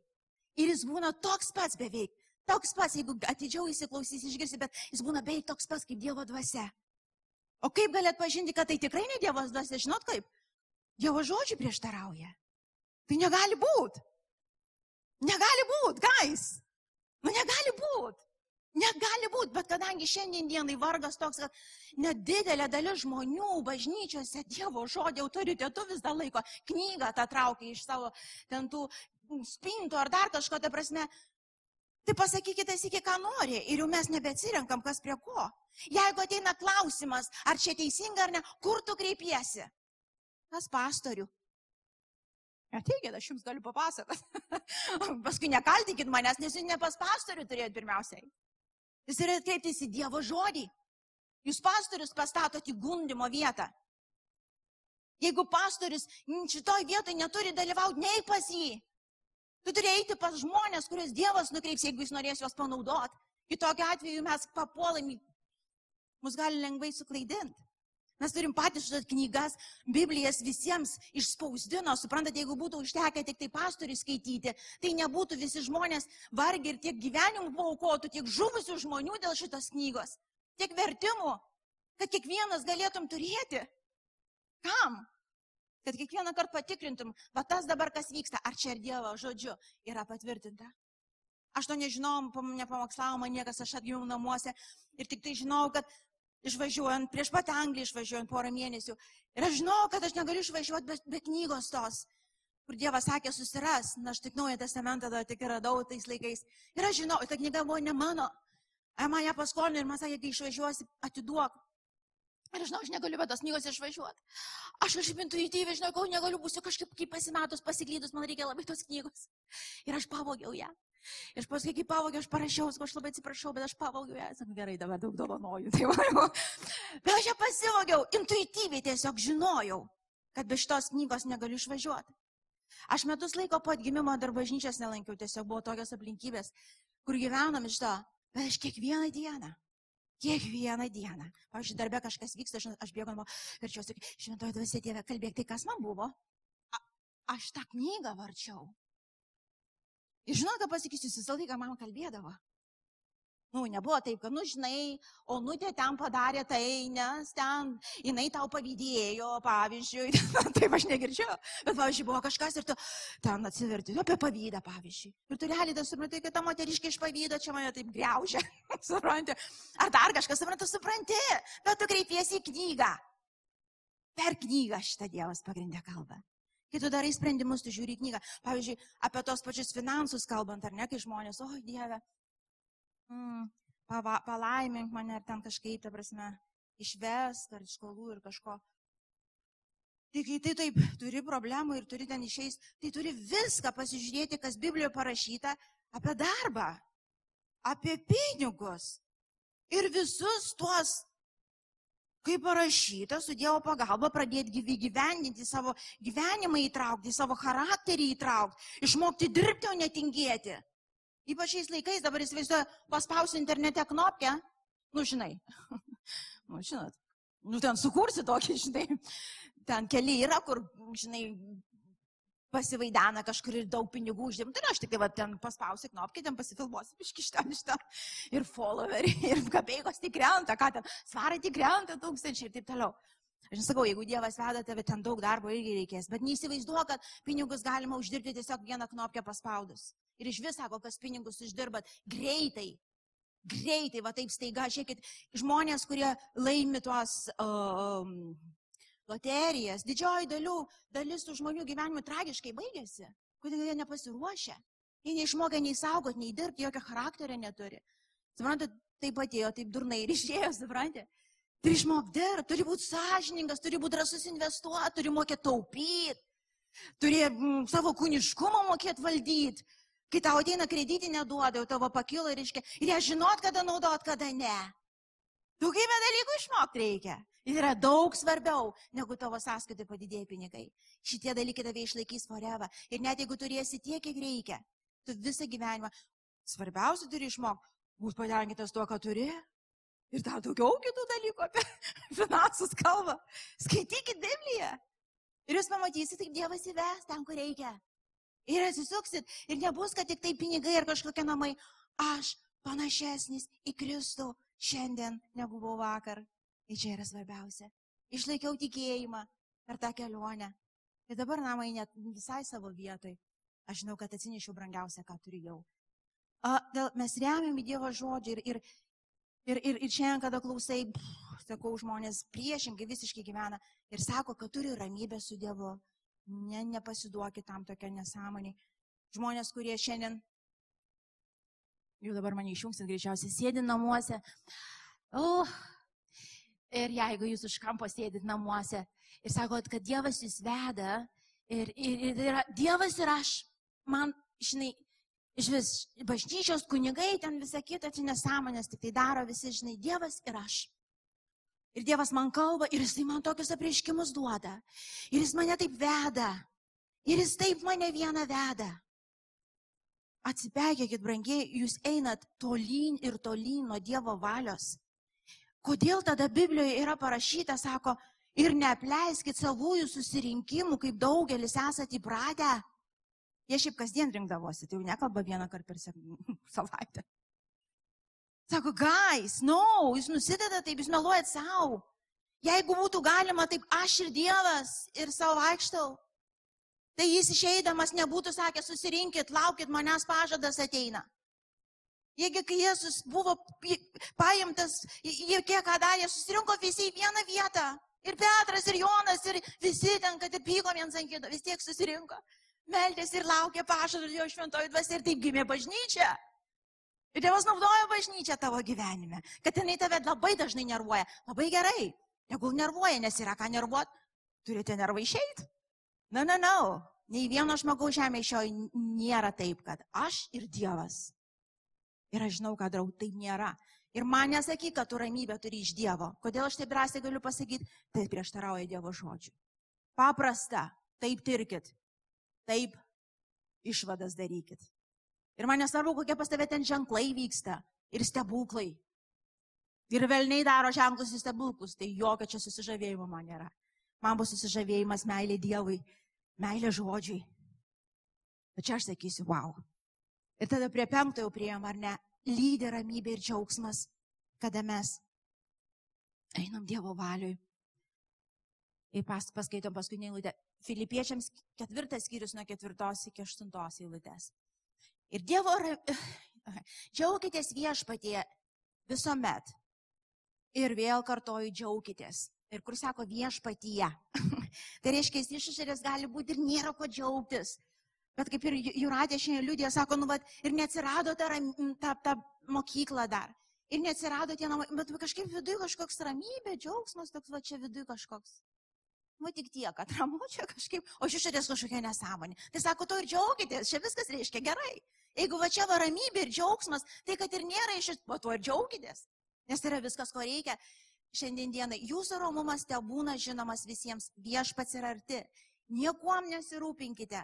Ir jis būna toks pats beveik. Toks pats, jeigu atidžiau įsiklausys, išgirsi, bet jis būna beveik toks pats kaip Dievo dvasia. O kaip galėt pažinti, kad tai tikrai ne Dievas dvasia, žinot kaip? Dievo žodžiai prieštarauja. Tai negali būti. Negali būti, guys. Nu negali būti. Negali būti, bet kadangi šiandien dienai vargas toks, kad nedidelė dalis žmonių bažnyčiose Dievo žodį autoritetu vis dar laiko, knygą tą traukia iš savo ten tų spintų ar dar kažko, ta prasme, Tai pasakykite iki, ką nori ir jau mes nebeatsirenkam, kas prie ko. Jeigu ateina klausimas, ar čia teisinga ar ne, kur tu kreipiesi? Pas pastorių. Ateikit, aš jums galiu papasakoti. Paskui nekaltikit manęs, nes jūs ne pas pastorių turėjot pirmiausiai. Jūs turėtumėte kreiptis į Dievo žodį. Jūs pastorius pastatote į gundimo vietą. Jeigu pastorius šitoj vietoj neturi dalyvauti, nei pas jį. Tu turi eiti pas žmonės, kuriuos Dievas nukreips, jeigu jis norės juos panaudoti. Kitokiu atveju mes papuolam, mus gali lengvai suklaidinti. Mes turim patys šitas knygas, Biblijas visiems išspausdino, suprantate, jeigu būtų užtekę tik tai pastoriui skaityti, tai nebūtų visi žmonės vargiai ir tiek gyvenimų paukotų, tiek žuvusių žmonių dėl šitos knygos, tiek vertimų, kad kiekvienas galėtum turėti. Kam? Kad kiekvieną kartą patikrintum, va tas dabar kas vyksta, ar čia ir Dievo žodžiu yra patvirtinta. Aš to nežinau, nepamokslavo man niekas, aš atgimiau namuose ir tik tai žinau, kad išvažiuojant, prieš pat Angliją išvažiuojant porą mėnesių, ir aš žinau, kad aš negaliu išvažiuoti be, be knygos tos, kur Dievas sakė susiras, na aš tik naują testamentą tada tik radau tais laikais. Ir aš žinau, ta knyga buvo ne mano. Ai man ją paskolino ir man sakė, kai išvažiuosi, atiduok. Ir žinau, aš negaliu be tos knygos išvažiuoti. Aš kažkaip intuityviai žinau, kol negaliu būsiu kažkaip kaip pasimetus, pasiklydus, man reikia labai tos knygos. Ir aš pavogiau ją. Ir paskui, kai pavogiau, aš parašiau, aš labai atsiprašau, bet aš pavogiau ją. Sakai, gerai, dabar daug dovanoju. Tai man, bet aš ją pasivogiau, intuityviai tiesiog žinojau, kad be šitos knygos negaliu išvažiuoti. Aš metus laiko po atgimimo dar bažnyčias nelankiau, tiesiog buvo tokios aplinkybės, kur gyvenom iš to, bet aš kiekvieną dieną Kiekvieną dieną. Pavyzdžiui, darbė kažkas vyksta, aš, aš bėgu namo, verčiuosi, šventoji dvasia Dieve, kalbėk, tai kas man buvo? A, aš tą knygą varčiau. Ir žinot, ką pasakysiu, jis visą laiką man kalbėdavo. Nu, nebuvo taip, kad, nu, žinai, Onutė ten padarė tai, nes ten jinai tau pavydėjo, pavyzdžiui. taip aš negirdžiu. Bet, pavyzdžiui, buvo kažkas ir tu ten atsiverti apie pavydą, pavyzdžiui. Ir tu realiai tas supranti, kad ta moteriškė iš pavydo čia mane taip greužia. supranti? Ar dar kažkas, supranti, supranti, bet tu kreipiesi į knygą. Per knygą šitą Dievas pagrindę kalbą. Kai tu darai sprendimus, tu žiūri knygą. Pavyzdžiui, apie tos pačius finansus kalbant, ar ne, kai žmonės, oi Dieve, mm, pava, palaimink mane ar ten kažkaip, ta prasme, išvest ar iš skolų ir kažko. Tai kai tai taip turi problemų ir turi ten išeis, tai turi viską pasižiūrėti, kas Biblijoje parašyta apie darbą, apie pinigus ir visus tuos, kaip parašyta, su Dievo pagalba pradėti gyvendinti savo gyvenimą įtraukti, savo charakterį įtraukti, išmokti dirbti, o netingėti. Ypač šiais laikais dabar įsivaizduoju, paspausiu internete knopkę, nu žinai, nu žinot, nu ten sukursi tokį, žinai, ten keli yra, kur, žinai, pasivaidena kažkur ir daug pinigų uždirba. Tai aš tik tai va, ten paspausiu knopkę, ten pasifilmuosiu, iš ten, iš ten. Ir followeriai, ir kapėjos tik krenta, ką ten, svarai tik krenta tūkstančiai ir taip toliau. Aš nesakau, jeigu Dievas veda tave, ten daug darbo irgi reikės, bet neįsivaizduoju, kad pinigus galima uždirbti tiesiog vieną knopkę paspaudus. Ir iš vis sako, kas pinigus uždirbat greitai. Greitai, va taip staiga, žiūrėkit, žmonės, kurie laimi tuos um, loterijas, didžioji dalių, dalis tų žmonių gyvenimų tragiškai baigėsi. Kodėl jie nepasiruošę? Jie neišmokė nei saugot, nei dirbti, jokio charakterio neturi. Suprantate, taip atėjo, taip durnai ir išėjo, suprantate. Turi išmokti dirbti, turi būti sąžiningas, turi būti drasus investuoti, turi mokėti taupyti. turi mm, savo kūniškumą mokėti valdyti. Kai tau ateina kreditinė duoda, jau tavo pakilo ir iškia, ir jie žinot, kada naudot, kada ne. Daugybę dalykų išmokti reikia. Ir yra daug svarbiau, negu tavo sąskaitai padidėję pinigai. Šitie dalykai tave išlaikys forever. Ir net jeigu turėsi tiek, kiek reikia, tu visą gyvenimą, svarbiausia turi išmokti, būti patenkintas tuo, ką turi. Ir dar daugiau kitų dalykų apie finansus kalba. Skaitykit Bibliją. Ir jūs pamatysite, kaip Dievas įves ten, kur reikia. Ir atsisuksit. Ir nebus, kad tik tai pinigai ar kažkokie namai. Aš panašesnis į Kristų šiandien negu buvau vakar. Ir čia yra svarbiausia. Išlaikiau tikėjimą per tą kelionę. Ir dabar namai net visai savo vietoj. Aš žinau, kad atsinešiau brangiausią, ką turėjau. A, dėl, mes remiam į Dievo žodžią ir, ir, ir, ir, ir šiandien, kada klausai, pff, sakau, žmonės priešingai visiškai gyvena ir sako, kad turi ramybę su Dievu. Ne, nepasiduokit tam tokia nesąmonė. Žmonės, kurie šiandien, jau dabar mane išjungsit greičiausiai, sėdi namuose. Oh, ir jeigu jūs už kampo sėdit namuose ir sakot, kad Dievas jūs veda ir, ir, ir yra Dievas ir aš, man, žinai, iš vis bažnyčios kunigai, ten visą kitą, čia nesąmonės, tik tai daro visi, žinai, Dievas ir aš. Ir Dievas man kalba ir jisai man tokius apreiškimus duoda. Ir jis mane taip veda. Ir jis taip mane vieną veda. Atsipeikėkit, brangiai, jūs einat tolyn ir tolyn nuo Dievo valios. Kodėl tada Biblijoje yra parašyta, sako, ir neapleiskit savųjų susirinkimų, kaip daugelis esate įpratę. Jie šiaip kasdien rinkdavosi, tai jau nekalba vieną kartą per savaitę. Sako, guys, no, jūs nusideda taip, jūs meluojat savo. Jeigu būtų galima, taip aš ir Dievas ir savo vaikštau. Tai jis išeidamas nebūtų sakęs, susirinkit, laukit, manęs pažadas ateina. Jiegi, kai Jėzus buvo paimtas, jie kiek ką darė, susirinko visi į vieną vietą. Ir Petras, ir Jonas, ir visi ten, kad ir pyko viens ant kito, vis tiek susirinko. Meldėsi ir laukė pažadų jo šventoji dvasia ir taip gimė bažnyčia. Ir Dievas naudoja bažnyčią tavo gyvenime, kad jinai tave labai dažnai nervuoja. Labai gerai, tegul nervuoja, nes yra ką nervuot, turite nervą išeiti. Na, na, na, nei vieno žmogaus žemėje šio nėra taip, kad aš ir Dievas. Ir aš žinau, kad draug taip nėra. Ir man nesakyk, kad tu ramybę turi iš Dievo. Kodėl aš taip drąsiai galiu pasakyti, tai prieštarauja Dievo žodžiu. Paprasta, taip tirkit, taip išvadas darykit. Ir man nesvarbu, kokie pas tave ten ženklai vyksta ir stebuklai. Ir velniai daro ženklus ir stebuklus, tai jokio čia susižavėjimo man nėra. Man bus susižavėjimas meilė Dievui, meilė žodžiui. Bet čia aš sakysiu, wow. Ir tada prie penktojo prieėm, ar ne, lydė ramybė ir džiaugsmas, kada mes einam Dievo valiui. Ir pas, paskaitom paskutinį eilutę. Filipiečiams ketvirtas skyrius nuo ketvirtos iki aštuntos eilutės. Ir Dievo, džiaukitės viešpatie visuomet. Ir vėl kartoju, džiaukitės. Ir kur sako viešpatyje. tai reiškia, išorės gali būti ir nėra ko džiaugtis. Bet kaip ir Juratė šiandien liūdė, sako, nu, bet ir neatsirado ta, ta, ta mokykla dar. Ir neatsirado tie namai, bet kažkaip viduje kažkoks ramybė, džiaugsmas, toks va čia viduje kažkoks. Nu tik tiek, kad ramu čia kažkaip, o iš išorės kažkokia nesąmonė. Tai sako, to ir džiaugitės, čia viskas reiškia gerai. Jeigu va čia va ramybė ir džiaugsmas, tai kad ir nėra iš išorės, tuo ir džiaugitės. Nes tai yra viskas, ko reikia. Šiandien dienai jūsų romumas te būna žinomas visiems, viešpats yra arti. Niekuom nesirūpinkite.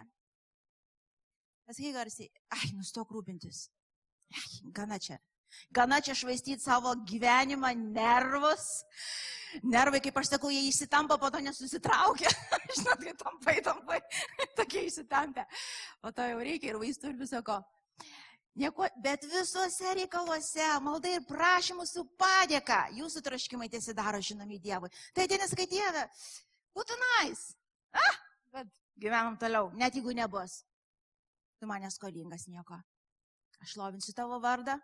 Pasakyk garsiai, ai, nustok rūpintis. Ai, gana čia. Gana čia švaistyti savo gyvenimą, nervus. Nervai, kaip aš sakau, jie įsitampa, po to nesusitraukia. Žinot, kai tampai, tampai, tokie įsitampę. O to jau reikia ir vaistų ir visoko. Nieko, bet visuose reikaluose, maldai ir prašymų su padėka, jūsų troškimai tiesi daro žinomi Dievui. Tai dienas, kai Dieve, būtų nais. Ah, bet gyvenam toliau, net jeigu nebus. Tu manęs skolingas nieko. Aš lovinsiu tavo vardą,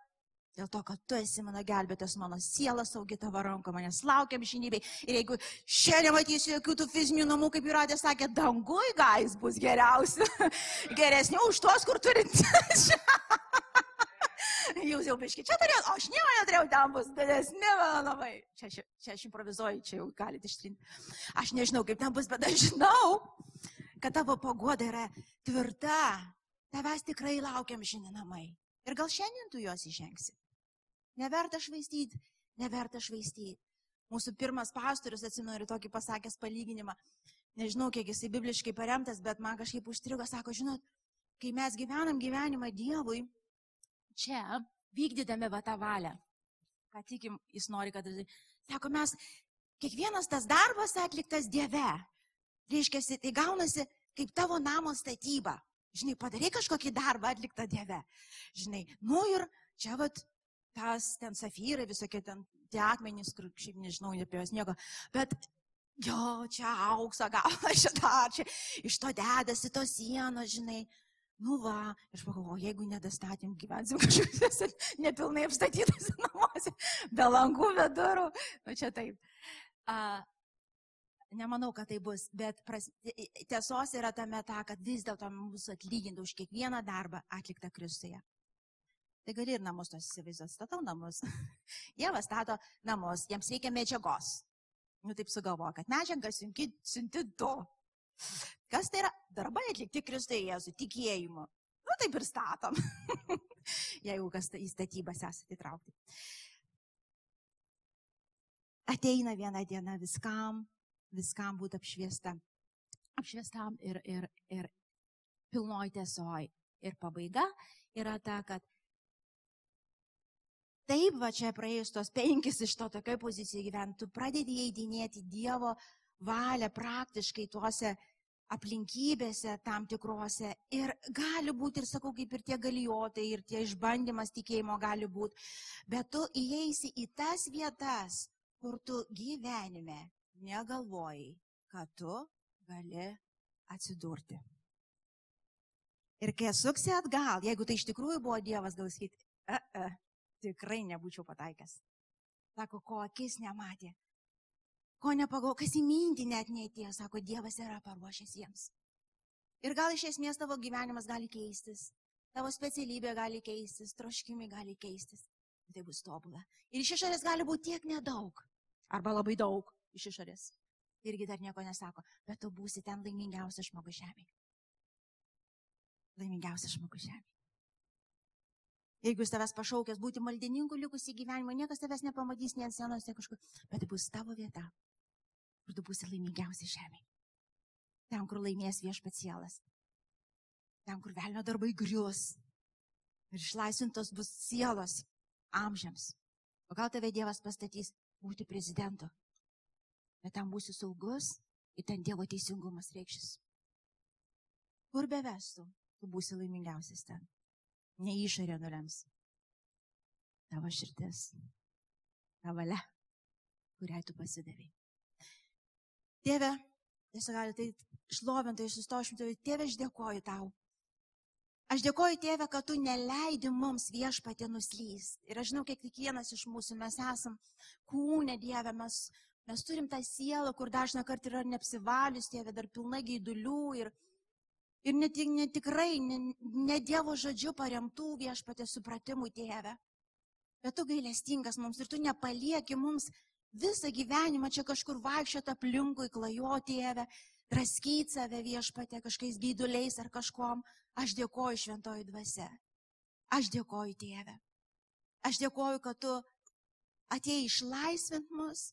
Dėl to, kad tu esi mano gelbėtas, mano siela saugi tavo ranko, manęs laukiam žinybei. Ir jeigu šiandien matysiu jokių tų fizinių namų, kaip Juratė sakė, dangui gais bus geriausi. Geresni už tuos, kur turit. Jūs jau biški čia turėjot, o aš nieko neturėjau, ten bus didesni mano namai. Čia, čia, čia aš improvizuoju, čia jau galite ištrinti. Aš nežinau, kaip ten bus, bet aš žinau, kad tavo pagoda yra tvirta, tavęs tikrai laukiam žinamai. Ir gal šiandien tu juos įžengsi. Neverta švaistyti, neverta švaistyti. Mūsų pirmas pastorius, atsimenu, ir tokį pasakęs palyginimą, nežinau, kiek jisai bibliškai paremtas, bet man kažkaip užstrigo, sako, žinot, kai mes gyvenam gyvenimą Dievui, čia, vykdydami va tą valią, ką tikim, jis nori, kad, sako, mes, kiekvienas tas darbas atliktas Dieve, reiškia, tai gaunasi kaip tavo namo statyba. Žinai, padarai kažkokį darbą atliktą Dieve. Žinai, nu ir čia vat tas ten safyrai, visokie ten tie akmenys, kur šiaip nežinau apie juos nieko, bet jo, čia auksą gauna šitą, čia iš to dedasi tos sienos, žinai. Nu va, aš pagalvoju, jeigu nedastatėm, gyvensim kažkokiuose nepilnai apstatytose namuose, be langų, be durų. Nu čia taip. A, nemanau, kad tai bus, bet pras, tiesos yra tame ta, kad vis dėlto mūsų atlygintų už kiekvieną darbą atliktą Kristuje. Tai gali ir namus tos įsivaizduoti, statau namus. Dievas stato namus, jiems reikia medžiagos. Nu taip sugalvoju, kad medžiagą siunti, siunti du. Kas tai yra? Darbai atlikti Kristui Jėzui, tikėjimu. Nu taip ir statom. Jeigu kas į statybas esate įtraukti. Ateina viena diena viskam, viskam būti apšviesta. Apšviestam ir, ir, ir pilnoj tiesoj. Ir pabaiga yra ta, kad Taip, va čia praėjus tos penkis iš to tokioje pozicijoje gyventi, tu pradedi įeidinėti Dievo valią praktiškai tuose aplinkybėse tam tikrose. Ir gali būti, ir sakau, kaip ir tie galijotai, ir tie išbandymas tikėjimo gali būti. Bet tu įeisi į tas vietas, kur tu gyvenime negalvojai, kad tu gali atsidurti. Ir kai suksi atgal, jeigu tai iš tikrųjų buvo Dievas, gal sakyti, e, e, tikrai nebūčiau pataikęs. Sako, ko akis nematė, ko nepagau, kas į mintį net neįtėjo, sako, Dievas yra paruošęs jiems. Ir gal iš esmės tavo gyvenimas gali keistis, tavo specialybė gali keistis, troškimai gali keistis. Tai bus tobula. Ir iš išorės gali būti tiek nedaug, arba labai daug iš išorės. Irgi dar nieko nesako, bet tu būsi ten laimingiausias žmogus žemėje. Laimingiausias žmogus žemėje. Jeigu jis tavęs pašaukęs būti maldininku likusį gyvenimą, niekas tavęs nepamatys nei ant scenos, nei kažkur, bet tai bus tavo vieta, kur tu būsi laimingiausi žemė. Ten, kur laimės viešpats sielas. Ten, kur velnio darbai grius. Ir išlaisvintos bus sielos amžiams. O gal tave Dievas pastatys būti prezidentu. Bet ten būsi saugus ir ten Dievo teisingumas reikšis. Kur bevestų, tu būsi laimingiausias ten ne išorė nulems. Tavo širdis, ta valia, kuriai tu pasidavai. Tėve, tiesiog gali tai šlovintai sustošim, tai tėve, aš dėkoju tau. Aš dėkoju Tėve, kad tu neleidi mums viešpatė nuslyst. Ir aš žinau, kiek kiekvienas iš mūsų mes esam kūnė Dieve, mes, mes turim tą sielą, kur dažna kartą yra neapsivalius, Tėve, dar pilna gaidulių ir, ir net, net tikrai ne, ne Dievo žodžiu paremtų viešpatė supratimų tėvę. Bet tu gailestingas mums ir tu nepalieki mums visą gyvenimą čia kažkur vaikščioti aplinkui, klajoti tėvę, draskyti save viešpatė kažkokiais gyduliais ar kažkom. Aš dėkoju šventoji dvasia. Aš dėkoju tėvę. Aš dėkoju, kad tu atėjai išlaisvint mus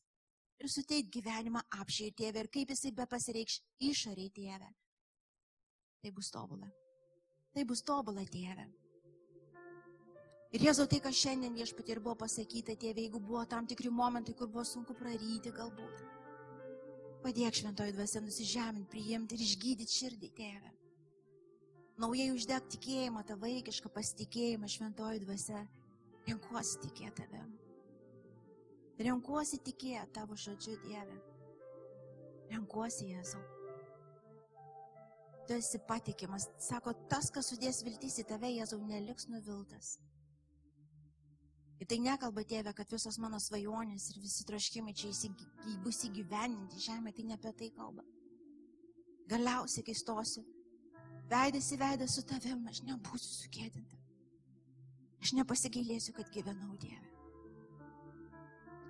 ir suteit gyvenimą apšiai tėvę ir kaip jisai be pasireikš išoriai tėvę tai bus tobula. Tai bus tobula, tėve. Ir Jėzau, tai, kas šiandien viešpatė ir buvo pasakyta, tėve, jeigu buvo tam tikri momentai, kur buvo sunku praryti galbūt. Padėk šventoji dvasia nusižeminti, priimti ir išgydyti širdį, tėve. Naujai uždeg tikėjimą, tą vaikišką pasitikėjimą šventoji dvasia. Renkuosi tikėti tavim. Renkuosi tikėti tavo žodžiu, Dieve. Renkuosi Jėzau tu esi patikimas. Sako, tas, kas sudės viltys į tave, Jėzau, neliks nuviltas. Ir tai nekalba tėvė, kad visos mano svajonės ir visi troškimai čia įsigy, bus įgyveninti žemė, tai ne apie tai kalba. Galiausiai, kai stosiu, veidas į veidą su tavim, aš nebūsiu sukėdinta. Aš nepasigailėsiu, kad gyvenau Dieve.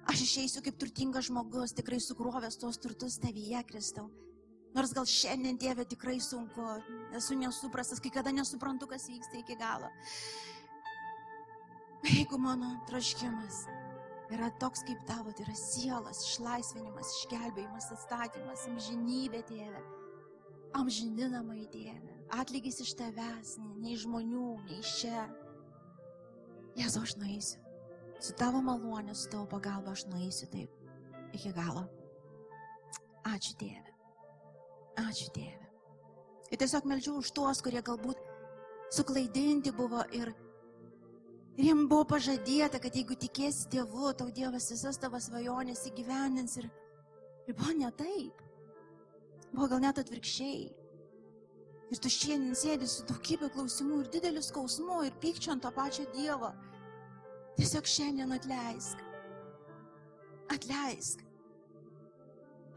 Aš išeisiu kaip turtingas žmogus, tikrai sukrovęs tos turtus tavyje, Kristau Nors gal šiandien Dieve tikrai sunku, esu nesuprastas, kai kada nesuprantu, kas vyksta iki galo. Jeigu mano troškimas yra toks kaip tavo, tai yra sielas, išlaisvinimas, išgelbėjimas, atstatymas, amžinybė, Dieve, amžininamai Dieve, atlygis iš tavęs, ne iš žmonių, ne iš čia. Jėzu, aš nueisiu. Su tavo malonė, su tavo pagalba aš nueisiu taip iki galo. Ačiū Dieve. Ačiū Dieve. Ir tiesiog melžiu už tuos, kurie galbūt suklaidinti buvo ir, ir jiems buvo pažadėta, kad jeigu tikėsi Dievu, tau Dievas visas tavo svajonės įgyvendins ir, ir buvo ne taip. Buvo gal net atvirkščiai. Ir tu šiandien sėdi su daugybė klausimų ir dideliu skausmu ir pykčiu ant to pačio Dievo. Tiesiog šiandien atleisk. Atleisk.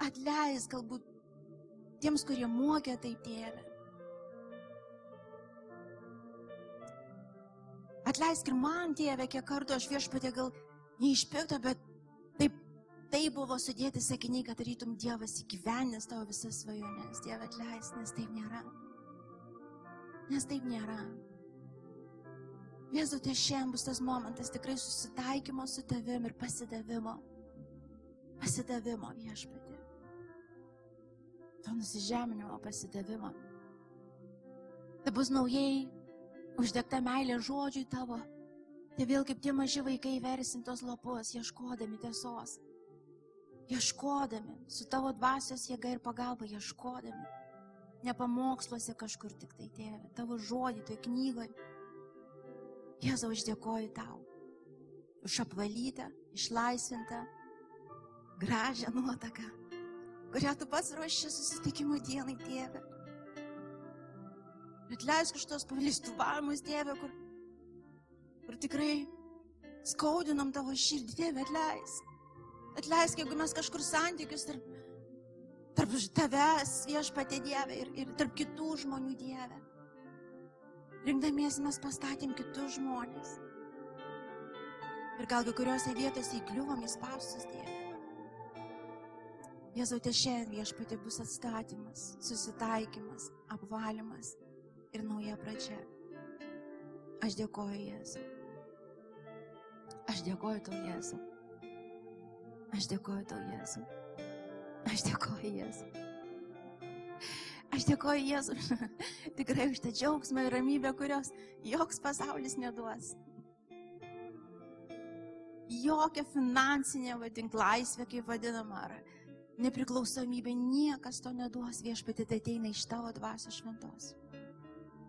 Atleisk galbūt tiems, kurie mokė taip tėvę. Atleisk ir man, tėvė, kiek kartų aš viešpatė gal neišpirkta, bet taip, tai buvo sudėti sakiniai, kad rytum Dievas įgyvenęs tavo visas svajonės. Dieve atleisk, nes taip nėra. Nes taip nėra. Jėzau, tai šiandien bus tas momentas tikrai susitaikymo su tavim ir pasidavimo. Pasidavimo viešpatė. To nusižeminimo pasidavimo. Tai bus naujai uždegta meilė žodžiui tavo. Tai vėl kaip tie maži vaikai versintos lapus, ieškodami tiesos. Ieškodami, su tavo dvasios jėga ir pagalba ieškodami. Ne pamoksluose kažkur tik tai, tėve, tavo žodį, toj knygoje Jėzau, aš dėkoju tau už apvalytą, išlaisvintą, gražią nuotaką, kurią tu pats ruoši susitikimo dienai, tėve. Atleisk už tos pavalistuvavimus, tėve, kur, kur tikrai skaudinam tavo širdį, tėve, atleisk. Atleisk, jeigu mes kažkur santykius tarp, tarp tavęs viešpatė Dieve ir, ir tarp kitų žmonių Dieve. Rinkdamiesi mes pastatėm kitus žmonės. Ir gal kai kuriuose vietose įkliuvom į spausus Dievą. Jėzau, te šiandien viešpatė bus atstatymas, susitaikymas, apvalimas ir nauja pradžia. Aš dėkoju Jėzau. Aš dėkoju tau Jėzau. Aš dėkoju tau Jėzau. Aš dėkoju Jėzau. Aš dėkoju Jėzui tikrai už tą džiaugsmą ir ramybę, kurios joks pasaulis neduos. Jokia finansinė, vadink, laisvė, kaip vadinama, ar nepriklausomybė, niekas to neduos viešpatį, tai ateina iš tavo dvasios šventos.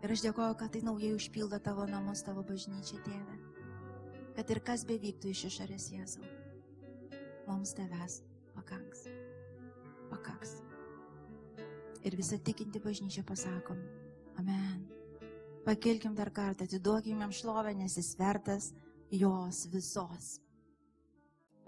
Ir aš dėkoju, kad tai naujai užpildo tavo namus, tavo bažnyčią, tėvę. Kad ir kas bevyktų iš išorės Jėzau, mums tavęs pakaks. Pakaks ir visą tikinti bažnyčia pasakom. Amen. Pakilkim dar kartą, atiduokim jam šlovę, nes jis vertas jos visos.